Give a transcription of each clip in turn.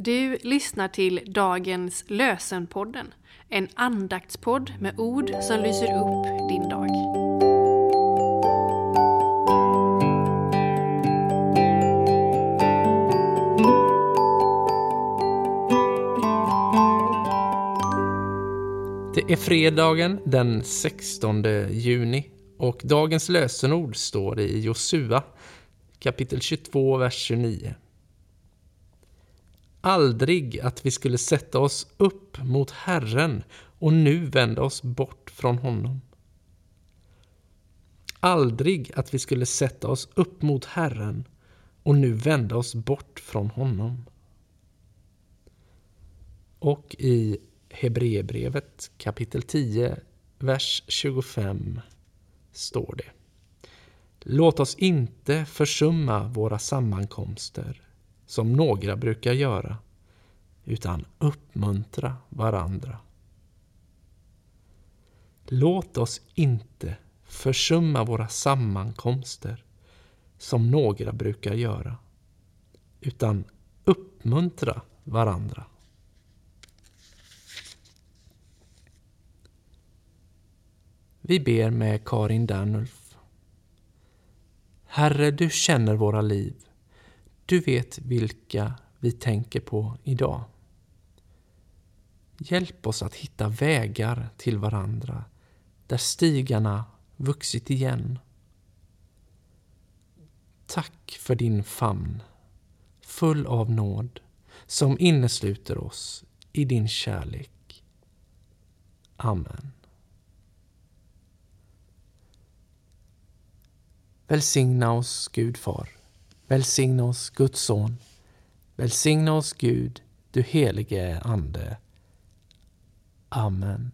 Du lyssnar till dagens Lösenpodden, en andaktspodd med ord som lyser upp din dag. Det är fredagen den 16 juni och dagens lösenord står i Josua kapitel 22, vers 29. Aldrig att vi skulle sätta oss upp mot Herren och nu vända oss bort från honom. Aldrig att vi skulle sätta oss upp mot Herren och nu vända oss bort från honom. Och i Hebreerbrevet kapitel 10, vers 25 står det. Låt oss inte försumma våra sammankomster som några brukar göra, utan uppmuntra varandra. Låt oss inte försumma våra sammankomster som några brukar göra, utan uppmuntra varandra. Vi ber med Karin Dernulf. Herre, du känner våra liv. Du vet vilka vi tänker på idag. Hjälp oss att hitta vägar till varandra där stigarna vuxit igen. Tack för din famn, full av nåd, som innesluter oss i din kärlek. Amen. Välsigna oss, Gud Far. Välsigna oss, Guds Son. Välsigna oss, Gud, du helige Ande. Amen.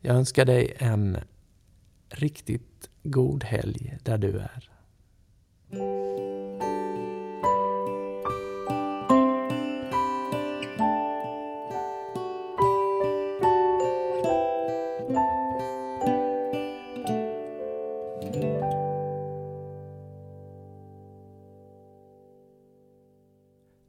Jag önskar dig en riktigt god helg där du är.